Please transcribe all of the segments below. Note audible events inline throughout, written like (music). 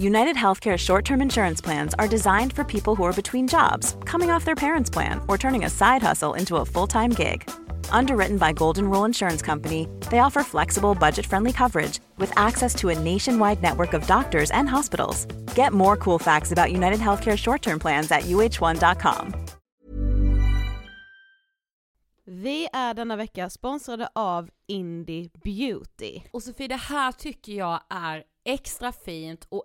United Healthcare short term insurance plans are designed for people who are between jobs, coming off their parents' plan, or turning a side hustle into a full time gig. Underwritten by Golden Rule Insurance Company, they offer flexible, budget friendly coverage with access to a nationwide network of doctors and hospitals. Get more cool facts about United Healthcare short term plans at uh1.com. Vi är denna vecka sponsrade av Indie Beauty. Och Sofie, det här tycker jag är extra fint och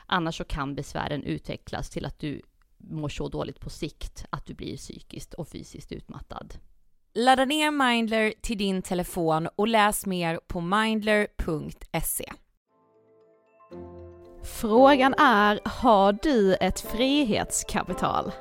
Annars så kan besvären utvecklas till att du mår så dåligt på sikt att du blir psykiskt och fysiskt utmattad. Ladda ner Mindler till din telefon och läs mer på mindler.se. Frågan är, har du ett frihetskapital?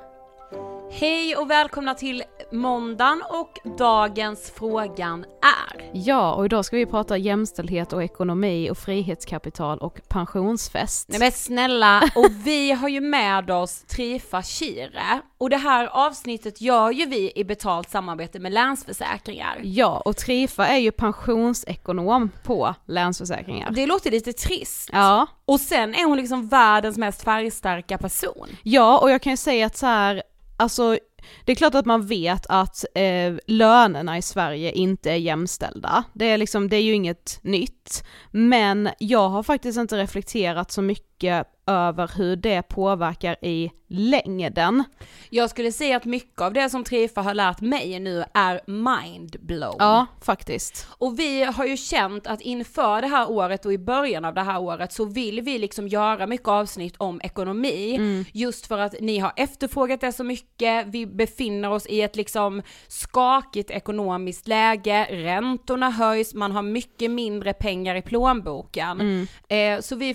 Hej och välkomna till måndagen och dagens frågan är. Ja, och idag ska vi prata jämställdhet och ekonomi och frihetskapital och pensionsfest. Nej men snälla, och vi har ju med oss Trifa Kire och det här avsnittet gör ju vi i betalt samarbete med Länsförsäkringar. Ja, och Trifa är ju pensionsekonom på Länsförsäkringar. Det låter lite trist. Ja. Och sen är hon liksom världens mest färgstarka person. Ja, och jag kan ju säga att så här, alltså det är klart att man vet att eh, lönerna i Sverige inte är jämställda. Det är liksom, det är ju inget nytt. Men jag har faktiskt inte reflekterat så mycket över hur det påverkar i längden. Jag skulle säga att mycket av det som Trifa har lärt mig nu är mindblown. Ja, faktiskt. Och vi har ju känt att inför det här året och i början av det här året så vill vi liksom göra mycket avsnitt om ekonomi. Mm. Just för att ni har efterfrågat det så mycket, vi befinner oss i ett liksom skakigt ekonomiskt läge, räntorna höjs, man har mycket mindre pengar i plånboken. Mm. Eh, så vi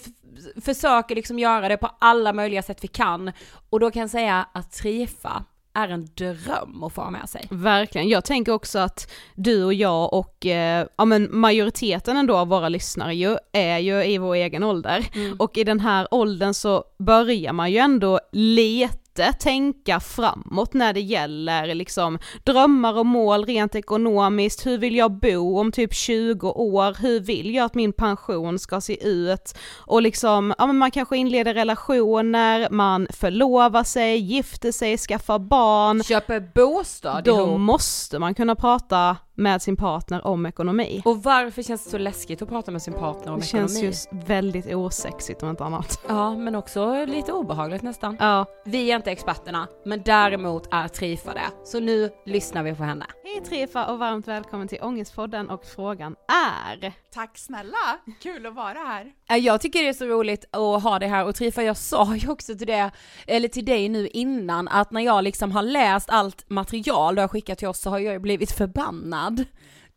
försöker liksom göra det på alla möjliga sätt vi kan. Och då kan jag säga att Trifa är en dröm att få ha med sig. Verkligen, jag tänker också att du och jag och eh, ja men majoriteten ändå av våra lyssnare ju är ju i vår egen ålder. Mm. Och i den här åldern så börjar man ju ändå leta tänka framåt när det gäller liksom drömmar och mål rent ekonomiskt, hur vill jag bo om typ 20 år, hur vill jag att min pension ska se ut? Och liksom, ja men man kanske inleder relationer, man förlovar sig, gifter sig, skaffar barn. Köper bostad Då ihop. måste man kunna prata med sin partner om ekonomi. Och varför känns det så läskigt att prata med sin partner om det ekonomi? känns ju väldigt osexigt om inte annat. Ja, men också lite obehagligt nästan. Ja. Vi är inte experterna, men däremot är Trifa det. Så nu lyssnar vi på henne. Hej Trifa och varmt välkommen till Ångestpodden och frågan är? Tack snälla, kul att vara här. Ja, Jag tycker det är så roligt att ha det här och Trifa jag sa ju också till det, eller till dig nu innan att när jag liksom har läst allt material du har skickat till oss så har jag ju blivit förbannad.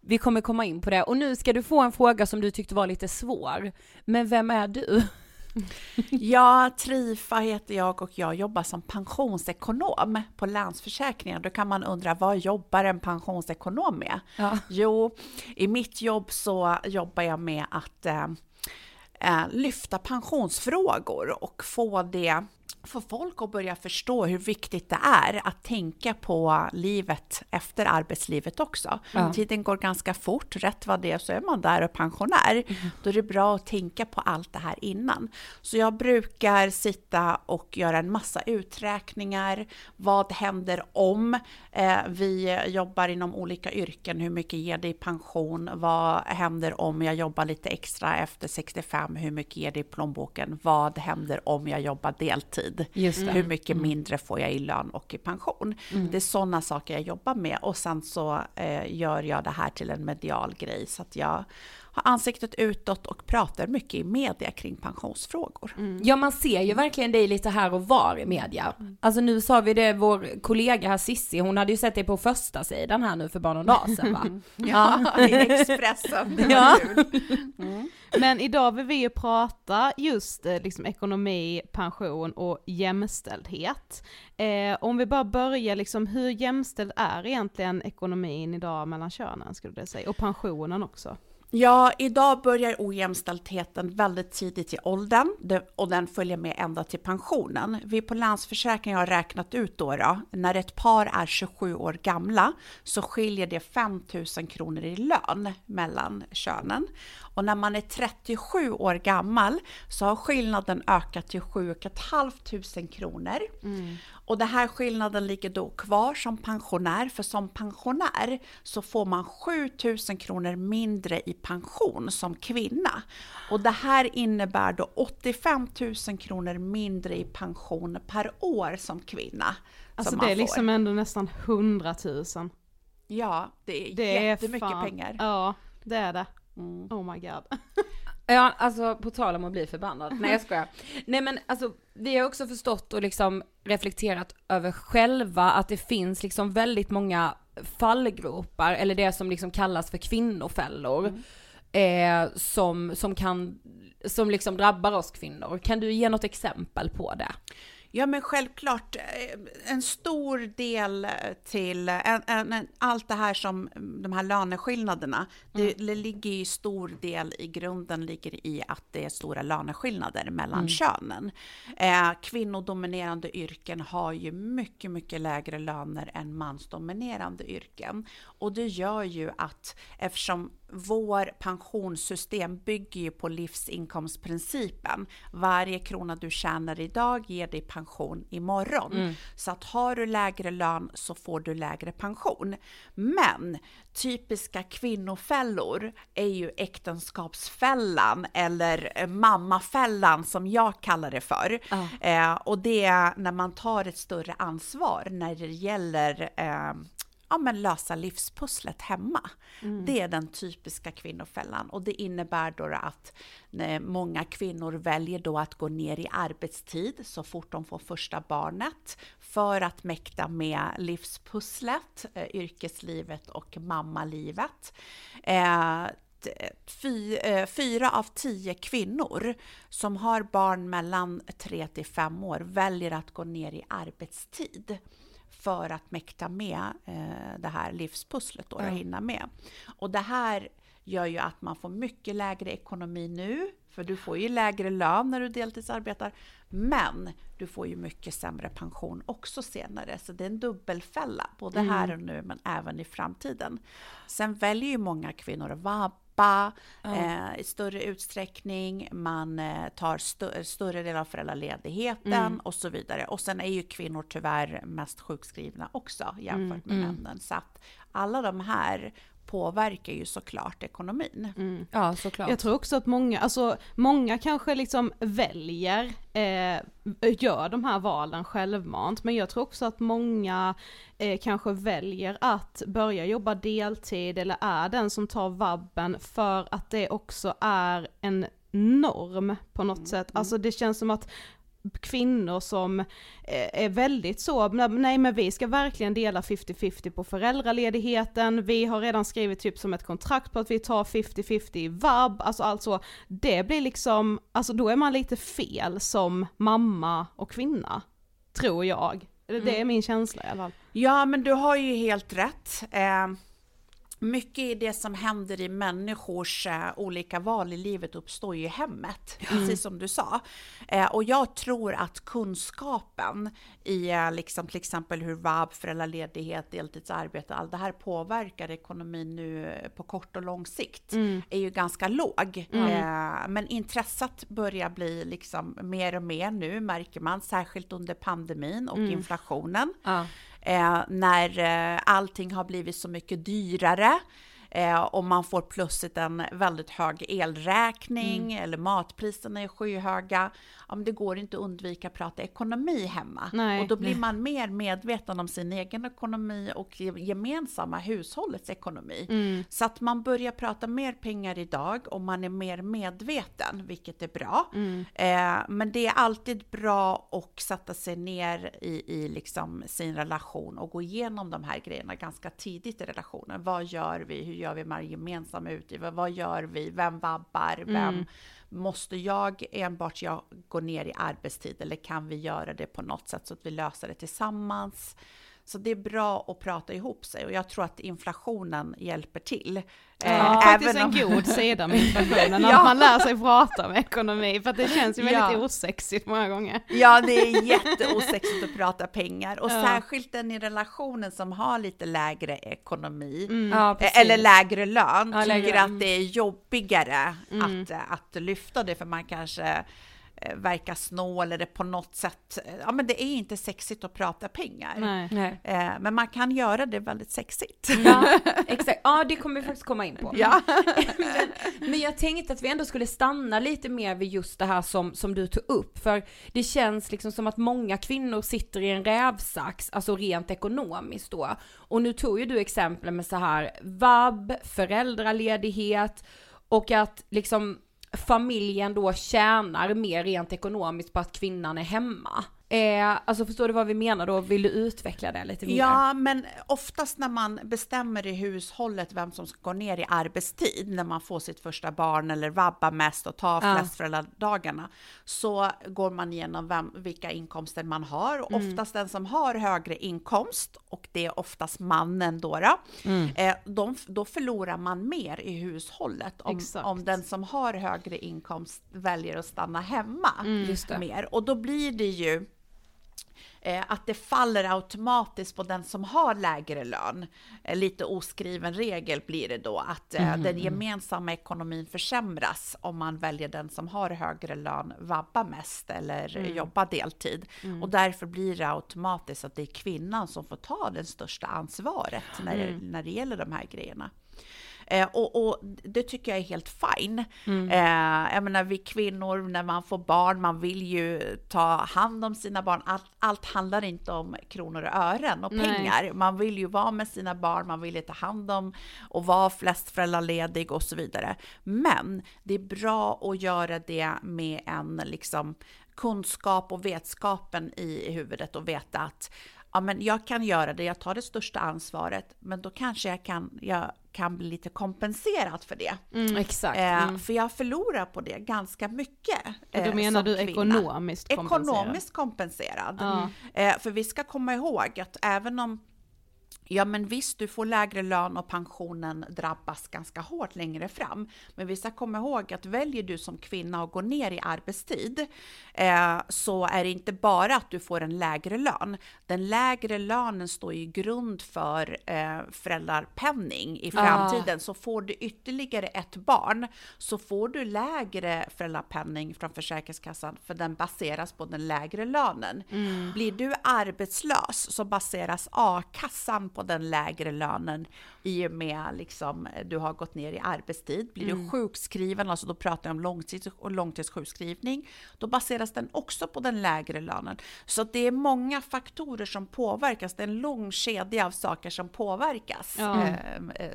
Vi kommer komma in på det och nu ska du få en fråga som du tyckte var lite svår. Men vem är du? (laughs) Ja, Trifa heter jag och jag jobbar som pensionsekonom på Länsförsäkringar. Då kan man undra, vad jobbar en pensionsekonom med? Ja. Jo, i mitt jobb så jobbar jag med att eh, eh, lyfta pensionsfrågor och få det få folk att börja förstå hur viktigt det är att tänka på livet efter arbetslivet också. Ja. Tiden går ganska fort, rätt vad det är så är man där och pensionär. Då är det bra att tänka på allt det här innan. Så jag brukar sitta och göra en massa uträkningar. Vad händer om eh, vi jobbar inom olika yrken? Hur mycket ger det i pension? Vad händer om jag jobbar lite extra efter 65? Hur mycket ger det i plånboken? Vad händer om jag jobbar deltid? Det. Hur mycket mindre får jag i lön och i pension? Det är sådana saker jag jobbar med. Och sen så eh, gör jag det här till en medial grej. Så att jag har ansiktet utåt och pratar mycket i media kring pensionsfrågor. Ja man ser ju verkligen dig lite här och var i media. Alltså nu sa vi det, vår kollega här Sissi, hon hade ju sett dig på första sidan här nu för bara någon dag sedan va? (laughs) Ja, (laughs) i Expressen. Det (laughs) var Ja. kul. Men idag vill vi ju prata just eh, liksom ekonomi, pension och jämställdhet. Eh, om vi bara börjar liksom, hur jämställd är egentligen ekonomin idag mellan könen skulle du säga? Och pensionen också. Ja, idag börjar ojämställdheten väldigt tidigt i åldern och den följer med ända till pensionen. Vi på Länsförsäkringar har räknat ut då, då när ett par är 27 år gamla så skiljer det 5 000 kronor i lön mellan könen. Och när man är 37 år gammal så har skillnaden ökat till 7 500 kronor. Mm. Och den här skillnaden ligger då kvar som pensionär, för som pensionär så får man 7000 kronor mindre i pension som kvinna. Och det här innebär då 85 000 kronor mindre i pension per år som kvinna. Alltså som det är liksom får. ändå nästan 100 000. Ja, det är Det är jättemycket fan- pengar. Ja, det är det. Mm. Oh my god. (laughs) Ja, alltså på tal om att bli förbannad. Nej jag skojar. Nej men alltså vi har också förstått och liksom reflekterat över själva att det finns liksom väldigt många fallgropar, eller det som liksom kallas för kvinnofällor. Mm. Eh, som, som kan, som liksom drabbar oss kvinnor. Kan du ge något exempel på det? Ja, men självklart. Eh, en stor del till en, en, allt det här som de här löneskillnaderna, mm. det, ligger i stor del i grunden ligger i att det är stora löneskillnader mellan mm. könen. Eh, kvinnodominerande yrken har ju mycket, mycket lägre löner än mansdominerande yrken och det gör ju att eftersom vår pensionssystem bygger ju på livsinkomstprincipen. Varje krona du tjänar idag ger dig pension imorgon. Mm. Så att har du lägre lön så får du lägre pension. Men typiska kvinnofällor är ju äktenskapsfällan eller mammafällan som jag kallar det för. Oh. Eh, och det är när man tar ett större ansvar när det gäller eh, ja, men lösa livspusslet hemma. Mm. Det är den typiska kvinnofällan och det innebär då att eh, många kvinnor väljer då att gå ner i arbetstid så fort de får första barnet för att mäkta med livspusslet, eh, yrkeslivet och mammalivet. Eh, Fy, eh, fyra av tio kvinnor som har barn mellan 3 till 5 år väljer att gå ner i arbetstid för att mäkta med eh, det här livspusslet då, och hinna med. Och det här gör ju att man får mycket lägre ekonomi nu, för du får ju lägre lön när du deltidsarbetar, men du får ju mycket sämre pension också senare. Så det är en dubbelfälla, både mm. här och nu men även i framtiden. Sen väljer ju många kvinnor att vara pappa eh, i större utsträckning, man eh, tar st större del av föräldraledigheten mm. och så vidare. Och sen är ju kvinnor tyvärr mest sjukskrivna också jämfört med mm. männen. Så att alla de här påverkar ju såklart ekonomin. Mm. Ja, såklart. Jag tror också att många, alltså många kanske liksom väljer, eh, gör de här valen självmant, men jag tror också att många eh, kanske väljer att börja jobba deltid eller är den som tar vabben för att det också är en norm på något mm. sätt. Alltså det känns som att kvinnor som eh, är väldigt så, nej men vi ska verkligen dela 50-50 på föräldraledigheten, vi har redan skrivit typ som ett kontrakt på att vi tar 50-50 i vab, alltså alltså det blir liksom, alltså då är man lite fel som mamma och kvinna, tror jag. Det är mm. min känsla i alla fall. Ja men du har ju helt rätt. Eh mycket i det som händer i människors eh, olika val i livet uppstår ju i hemmet, mm. precis som du sa. Eh, och jag tror att kunskapen i eh, liksom, till exempel hur vab, föräldraledighet, deltidsarbete, allt det här påverkar ekonomin nu på kort och lång sikt mm. är ju ganska låg. Mm. Men intresset börjar bli liksom mer och mer nu märker man, särskilt under pandemin och mm. inflationen. Ja Eh, när eh, allting har blivit så mycket dyrare eh, och man får plötsligt en väldigt hög elräkning mm. eller matpriserna är skyhöga ja, men det går inte att undvika att prata ekonomi hemma. Nej, och då blir nej. man mer medveten om sin egen ekonomi och gemensamma hushållets ekonomi. Mm. Så att man börjar prata mer pengar idag och man är mer medveten, vilket är bra. Mm. Eh, men det är alltid bra att sätta sig ner i, i liksom sin relation och gå igenom de här grejerna ganska tidigt i relationen. Vad gör vi? Hur gör vi med gemensamma utgifter? Vad gör vi? Vem vabbar? Vem? Mm Måste jag enbart jag gå ner i arbetstid eller kan vi göra det på något sätt så att vi löser det tillsammans? Så det är bra att prata ihop sig och jag tror att inflationen hjälper till. Ja, eh, faktiskt en god sida med (laughs) inflationen, ja. att man lär sig prata om ekonomi, för det känns ju väldigt ja. osexigt många gånger. Ja, det är jätteosexigt att prata pengar, och ja. särskilt den i relationen som har lite lägre ekonomi, mm. ja, eller lägre lön, ja, tycker lägre. att det är jobbigare mm. att, att lyfta det, för man kanske Eh, verka snål eller på något sätt. Eh, ja, men det är inte sexigt att prata pengar. Nej. Nej. Eh, men man kan göra det väldigt sexigt. Ja, (laughs) exakt. Ja, det kommer vi faktiskt komma in på. Ja. men, (laughs) men, jag tänkte att vi ändå skulle stanna lite mer vid just det här som, som du tog upp, för det känns liksom som att många kvinnor sitter i en rävsax, alltså rent ekonomiskt då. Och nu tog ju du exempel med så här vab, föräldraledighet och att liksom familjen då tjänar mer rent ekonomiskt på att kvinnan är hemma. Eh, alltså förstår du vad vi menar då? Vill du utveckla det lite mer? Ja, men oftast när man bestämmer i hushållet vem som ska gå ner i arbetstid, när man får sitt första barn eller vabbar mest och tar Ja. flest föräldradagarna, så går man igenom vem, vilka inkomster man har. Och Mm. oftast den som har högre inkomst, och det är oftast mannen då, då, Mm. eh, de, då förlorar man mer i hushållet om, Exakt. om den som har högre inkomst väljer att stanna hemma det. mer. Och då blir det ju att det faller automatiskt på den som har lägre lön. Eh, lite oskriven regel blir det då att eh, den gemensamma ekonomin försämras om man väljer den som har högre lön, vabba mest eller mm. jobba deltid. Och därför blir det automatiskt att det är kvinnan som får ta det största ansvaret när, det, när det gäller de här grejerna. Eh, och, och det tycker jag är helt fine. Eh, jag menar, vi kvinnor, när man får barn, man vill ju ta hand om sina barn. Allt, allt handlar inte om kronor och ören och Nej. pengar. Man vill ju vara med sina barn, man vill ju ta hand om och vara flest föräldraledig och så vidare. Men det är bra att göra det med en liksom kunskap och vetskapen i huvudet och veta att ja, men jag kan göra det, jag tar det största ansvaret, men då kanske jag kan, jag kan bli lite kompenserad för det. Exakt. Eh, Mm. För jag förlorar på det ganska mycket. Och då eh, menar du kvinna. ekonomiskt kompenserad? Ekonomiskt kompenserad. Ja. Eh, för vi ska komma ihåg att även om Ja men visst, du får lägre lön och pensionen drabbas ganska hårt längre fram. Men vi ska komma ihåg att väljer du som kvinna att gå ner i arbetstid eh, så är det inte bara att du får en lägre lön. Den lägre lönen står i grund för eh, föräldrapenning i framtiden. Så får du ytterligare ett barn så får du lägre föräldrapenning från Försäkringskassan för den baseras på den lägre lönen. Blir du arbetslös så baseras a-kassan på den lägre lönen i och med liksom du har gått ner i arbetstid. Blir du sjukskriven, alltså då pratar jag om långtids och långtidssjukskrivning, då baseras den också på den lägre lönen. Så det är många faktorer som påverkas. Det är en lång kedja av saker som påverkas. Ja. eh, eh,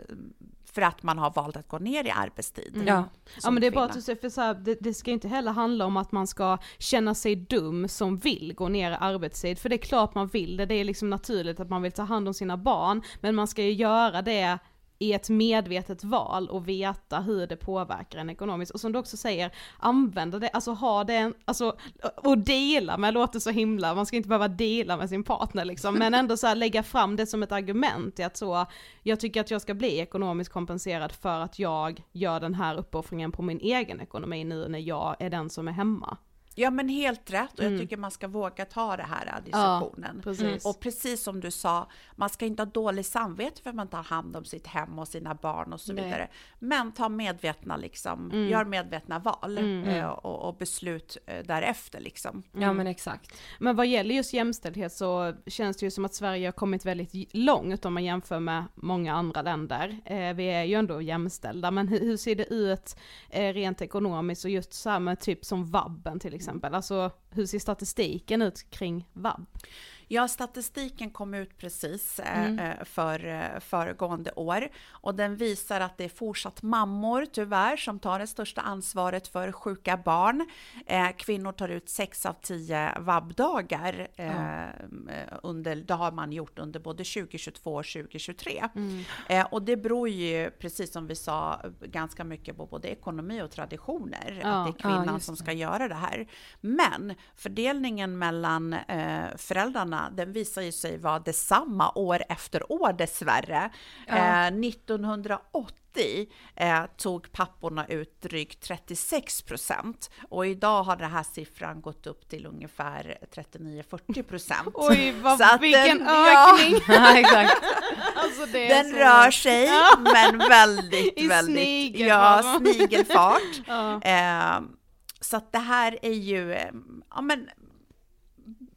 för att man har valt att gå ner i arbetstid. Ja. Ja som men det är bara att kvinna. du säger, för så här, det, det ska inte heller handla om att man ska känna sig dum som vill gå ner i arbetstid, för det är klart man vill det, det är liksom naturligt att man vill ta hand om sina barn, men man ska ju göra det i ett medvetet val och veta hur det påverkar en ekonomiskt. Och som du också säger, använda det, alltså ha det, alltså, och dela med låter så himla, man ska inte behöva dela med sin partner liksom, men ändå så här lägga fram det som ett argument i att så, jag tycker att jag ska bli ekonomiskt kompenserad för att jag gör den här uppoffringen på min egen ekonomi nu när jag är den som är hemma. Ja men helt rätt och jag tycker man ska våga ta det här diskussionen. precis. Och precis som du sa, man ska inte ha dåligt samvete för att man tar hand om sitt hem och sina barn och så Nej. vidare. Men ta medvetna liksom, gör medvetna val eh, och, och beslut eh, därefter liksom. ja men exakt. Men vad gäller just jämställdhet så känns det ju som att Sverige har kommit väldigt långt om man jämför med många andra länder. Eh, vi är ju ändå jämställda, men hur, ser det ut rent ekonomiskt och just med typ som vabben till exempel? Alltså hur ser statistiken ut kring vab? Ja, statistiken kom ut precis eh, eh, för eh, föregående år och den visar att det är fortsatt mammor tyvärr som tar det största ansvaret för sjuka barn. Kvinnor tar ut 6 av 10 vabbdagar eh, eh, under, det har man gjort under både 2022 och 2023. Eh, och det beror ju, precis som vi sa, ganska mycket på både ekonomi och traditioner. Ja, att det är kvinnan ja, som ska göra det här. Men fördelningen mellan eh, den visar ju sig vara detsamma år efter år dessvärre. Eh, 1980 eh, tog papporna ut drygt 36 procent och idag har den här siffran gått upp till ungefär 39-40 procent. (laughs) Oj, vad, Så att vilken den- ja. ökning! (laughs) Ja, exakt. (laughs) alltså Den så... rör sig, men väldigt, I väldigt... snigel, ja, snigelfart. Ja. Eh, så att det här är ju, eh, ja men,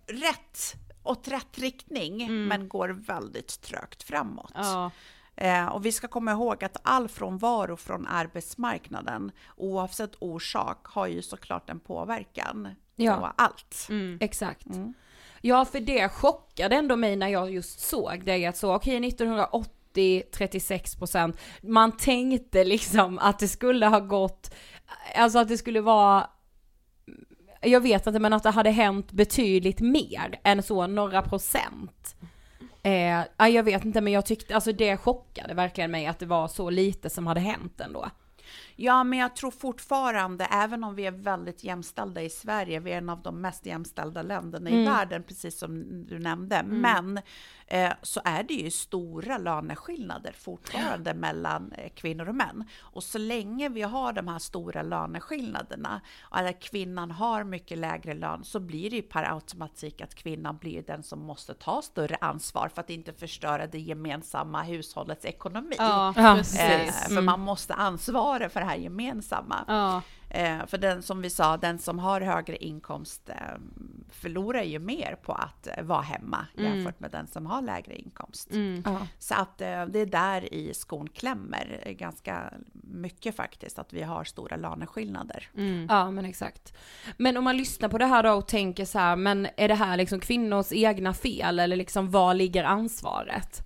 rätt åt rätt riktning, men går väldigt trögt framåt. Mm. Ja. Eh, och vi ska komma ihåg att all frånvaro från arbetsmarknaden, oavsett orsak, har ju såklart en påverkan Ja. på allt. Mm. Exakt. Ja, för det chockade ändå mig när jag just såg det, att så okej 1980 36 procent. Man tänkte liksom att det skulle ha gått alltså att det skulle vara jag vet inte men att det hade hänt betydligt mer än så några procent. Eh, jag vet inte men jag tyckte, alltså det chockade verkligen mig att det var så lite som hade hänt ändå. Ja, men jag tror fortfarande, även om vi är väldigt jämställda i Sverige, vi är en av de mest jämställda länderna mm. i världen, precis som du nämnde, mm. men eh, så är det ju stora löneskillnader fortfarande mellan eh, kvinnor och män. Och så länge vi har de här stora löneskillnaderna, att kvinnan har mycket lägre lön, så blir det ju per automatik att kvinnan blir den som måste ta större ansvar för att inte förstöra det gemensamma hushållets ekonomi. Ja, eh, för mm. man måste ansvara för det här gemensamma. Ja. Eh, för den som vi sa, den som har högre inkomst eh, förlorar ju mer på att eh, vara hemma mm. jämfört med den som har lägre inkomst. Mm. Så att det är där i skon klämmer ganska mycket faktiskt, att vi har stora löneskillnader. Mm. Ja men exakt. Men om man lyssnar på det här då och tänker så här, men är det här liksom kvinnors egna fel eller liksom var ligger ansvaret?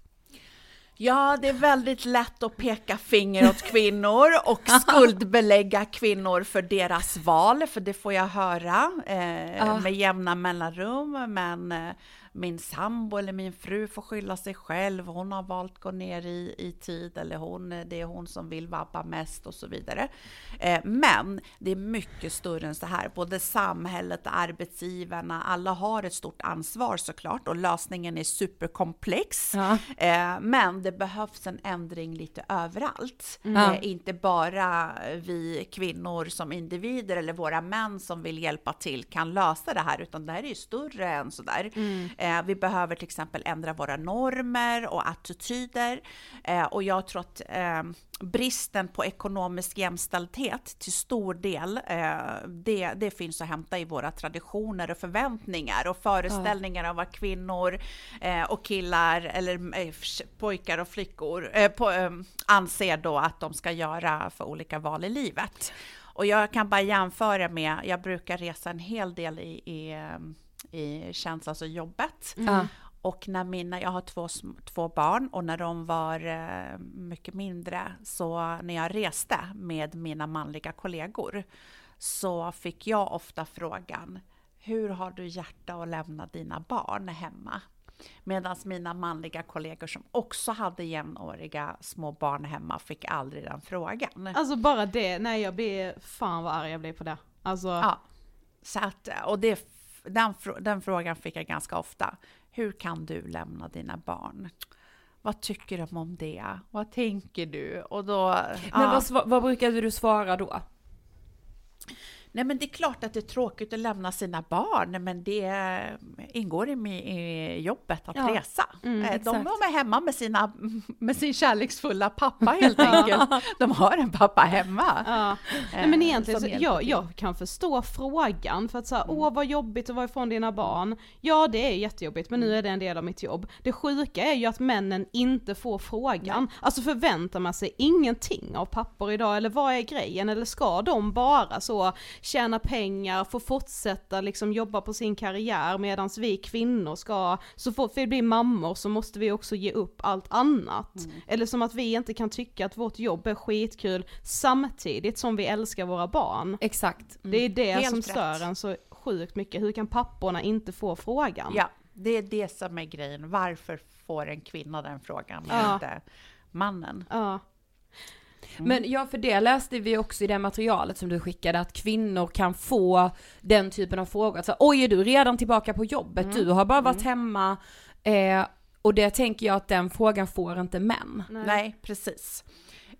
Ja, det är väldigt lätt att peka finger åt kvinnor och (laughs) skuldbelägga kvinnor för deras val, för det får jag höra eh, med jämna mellanrum. Men eh, min sambo eller min fru får skylla sig själv. Hon har valt att gå ner i, i tid eller hon, det är hon som vill vabba mest och så vidare. Eh, men det är mycket större än så här. Både samhället arbetsgivarna, alla har ett stort ansvar såklart och lösningen är superkomplex. Ja. Eh, men det behövs en ändring lite överallt. Mm. Eh, inte bara vi kvinnor som individer eller våra män som vill hjälpa till kan lösa det här, utan det här är ju större än sådär. Mm. Eh, vi behöver till exempel ändra våra normer och attityder. Eh, och jag tror att eh, bristen på ekonomisk jämställdhet till stor del, eh, det, det finns att hämta i våra traditioner och förväntningar och föreställningar ja. av vad kvinnor eh, och killar eller eh, pojkar och flickor eh, på, eh, anser då att de ska göra för olika val i livet. Och jag kan bara jämföra med, jag brukar resa en hel del i, i eh, i tjänst, alltså jobbet. Mm. Och när mina, jag har två, två barn och när de var eh, mycket mindre, så när jag reste med mina manliga kollegor, så fick jag ofta frågan, hur har du hjärta att lämna dina barn hemma? Medan mina manliga kollegor som också hade jämnåriga små barn hemma fick aldrig den frågan. Alltså bara det, nej jag blir, fan vad arg jag blir på det. Alltså. Ja, så att, och det den, den frågan fick jag ganska ofta. Hur kan du lämna dina barn? Vad tycker de om det? Vad tänker du? Och då... Men ja. vad, vad brukade du svara då? Nej, men det är klart att det är tråkigt att lämna sina barn, men det ingår i, jobbet att ja. resa. Mm, eh, de är hemma med, sina, (laughs) med sin kärleksfulla pappa helt enkelt. De har en pappa hemma. Ja. Nej, men eh, egentligen, så, jag, jag kan förstå frågan, för att säga, mm. åh vad jobbigt att vara ifrån dina barn. Ja, det är jättejobbigt, men nu är det en del av mitt jobb. Det sjuka är ju att männen inte får frågan. Nej. Alltså förväntar man sig ingenting av pappor idag, eller vad är grejen? Eller ska de bara så tjäna pengar, få fortsätta liksom jobba på sin karriär medan vi kvinnor ska, så fort vi blir mammor så måste vi också ge upp allt annat. Mm. Eller som att vi inte kan tycka att vårt jobb är skitkul samtidigt som vi älskar våra barn. Exakt. Mm. Det är det Helt som stör rätt. en så sjukt mycket, hur kan papporna inte få frågan? Ja, det är det som är grejen, varför får en kvinna den frågan, men ja. inte mannen? Ja. Mm. Men ja, för det läste vi också i det materialet som du skickade, att kvinnor kan få den typen av frågor. Alltså, Oj, är du redan tillbaka på jobbet? Mm. Du har bara varit mm. hemma. Eh, och det tänker jag att den frågan får inte män. Nej, Nej precis.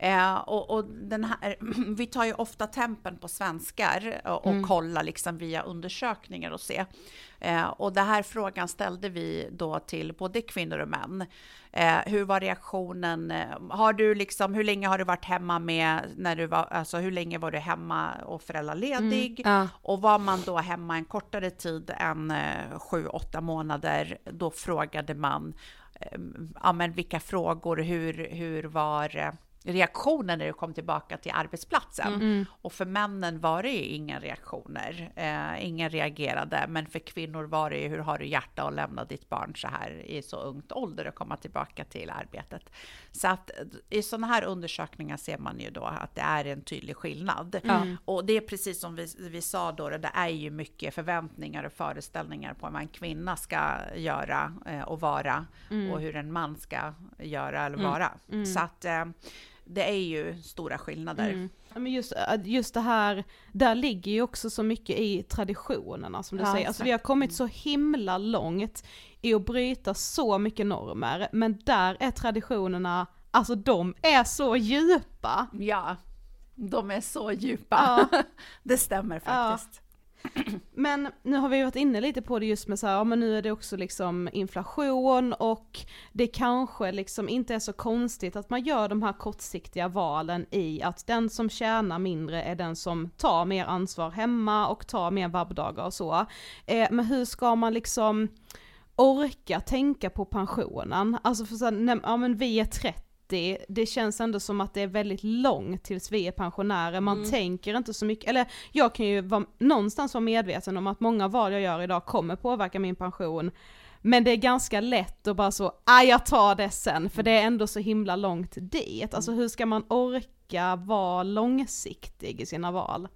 Eh, och, och, den här, (clears throat) vi tar ju ofta tempen på svenskar och, och mm. kollar liksom via undersökningar och se. Eh, och den här frågan ställde vi då till både kvinnor och män. Eh, hur var reaktionen? Har du liksom, hur länge har du varit hemma med, när du var, alltså hur länge var du hemma och föräldraledig? Mm, ja. Och var man då hemma en kortare tid än eh, sju, åtta månader, då frågade man, eh, ja men vilka frågor, hur, hur var reaktioner när du kom tillbaka till arbetsplatsen. Mm. Och för männen var det ju inga reaktioner, eh, ingen reagerade, men för kvinnor var det ju hur har du hjärta att lämna ditt barn så här i så ungt ålder och komma tillbaka till arbetet. Så att i sådana här undersökningar ser man ju då att det är en tydlig skillnad. Mm. Och det är precis som vi, vi sa då, det är ju mycket förväntningar och föreställningar på vad en kvinna ska göra eh, och vara mm. och hur en man ska göra eller mm. vara. Mm. Så att eh, det är ju stora skillnader. Mm. Ja, men just, äh, just det här, där ligger ju också så mycket i traditionerna som du ja, säger. Alltså vi har kommit så himla långt i att bryta så mycket normer, men där är traditionerna, alltså de är så djupa. Ja, de är så djupa. Ja. (laughs) det stämmer faktiskt. (clears throat) Men nu har vi varit inne lite på det just med så här, ja men nu är det också liksom inflation och det kanske liksom inte är så konstigt att man gör de här kortsiktiga valen i att den som tjänar mindre är den som tar mer ansvar hemma och tar mer vabbdagar och så. Eh, men hur ska man liksom orka tänka på pensionen? Alltså för så här, när, ja men vi är 30 30, det känns ändå som att det är väldigt långt tills vi är pensionärer, man mm. tänker inte så mycket, eller jag kan ju vara, någonstans vara medveten om att många val jag gör idag kommer påverka min pension, men det är ganska lätt att bara så, ah jag tar det sen, för det är ändå så himla långt dit. Alltså hur ska man orka vara långsiktig i sina val?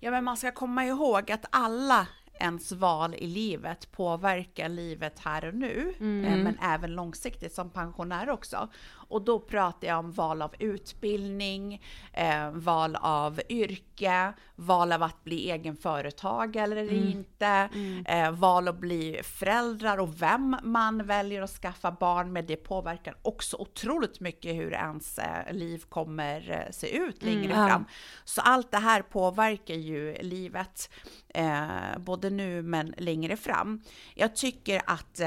Ja men man ska komma ihåg att alla ens val i livet påverkar livet här och nu, mm. Eh, men även långsiktigt som pensionär också. Och då pratar jag om val av utbildning, eh, val av yrke, val av att bli egen företagare eller mm. inte, mm. Eh, val att bli föräldrar och vem man väljer att skaffa barn med. Det påverkar också otroligt mycket hur ens eh, liv kommer eh, se ut längre mm. fram. Så allt det här påverkar ju livet, eh, både nu men längre fram. Jag tycker att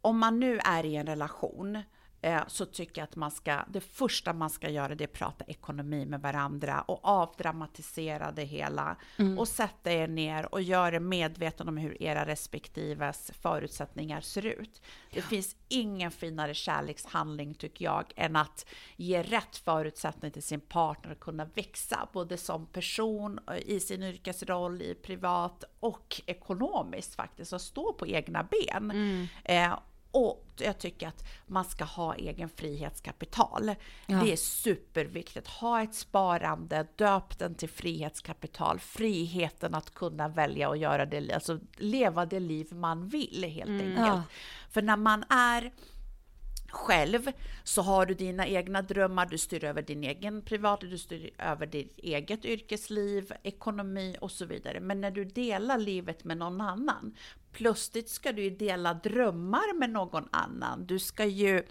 om man nu är i en relation Eh, så tycker jag att man ska, det första man ska göra det är att prata ekonomi med varandra och avdramatisera det hela mm. och sätta er ner och göra er medveten om hur era respektives förutsättningar ser ut. Det ja. finns ingen finare kärlekshandling tycker jag än att ge rätt förutsättning till sin partner att kunna växa både som person, i sin yrkesroll, i privat och ekonomiskt faktiskt och stå på egna ben. Mm. Eh, och jag tycker att man ska ha egen frihetskapital. Ja. Det är superviktigt. Ha ett sparande, döp den till frihetskapital. Friheten att kunna välja och göra det, alltså leva det liv man vill helt mm. enkelt. Ja. För när man är själv så har du dina egna drömmar, du styr över din egen privata, du styr över ditt eget yrkesliv, ekonomi och så vidare. Men när du delar livet med någon annan, plötsligt ska du ju dela drömmar med någon annan. Du ska ju,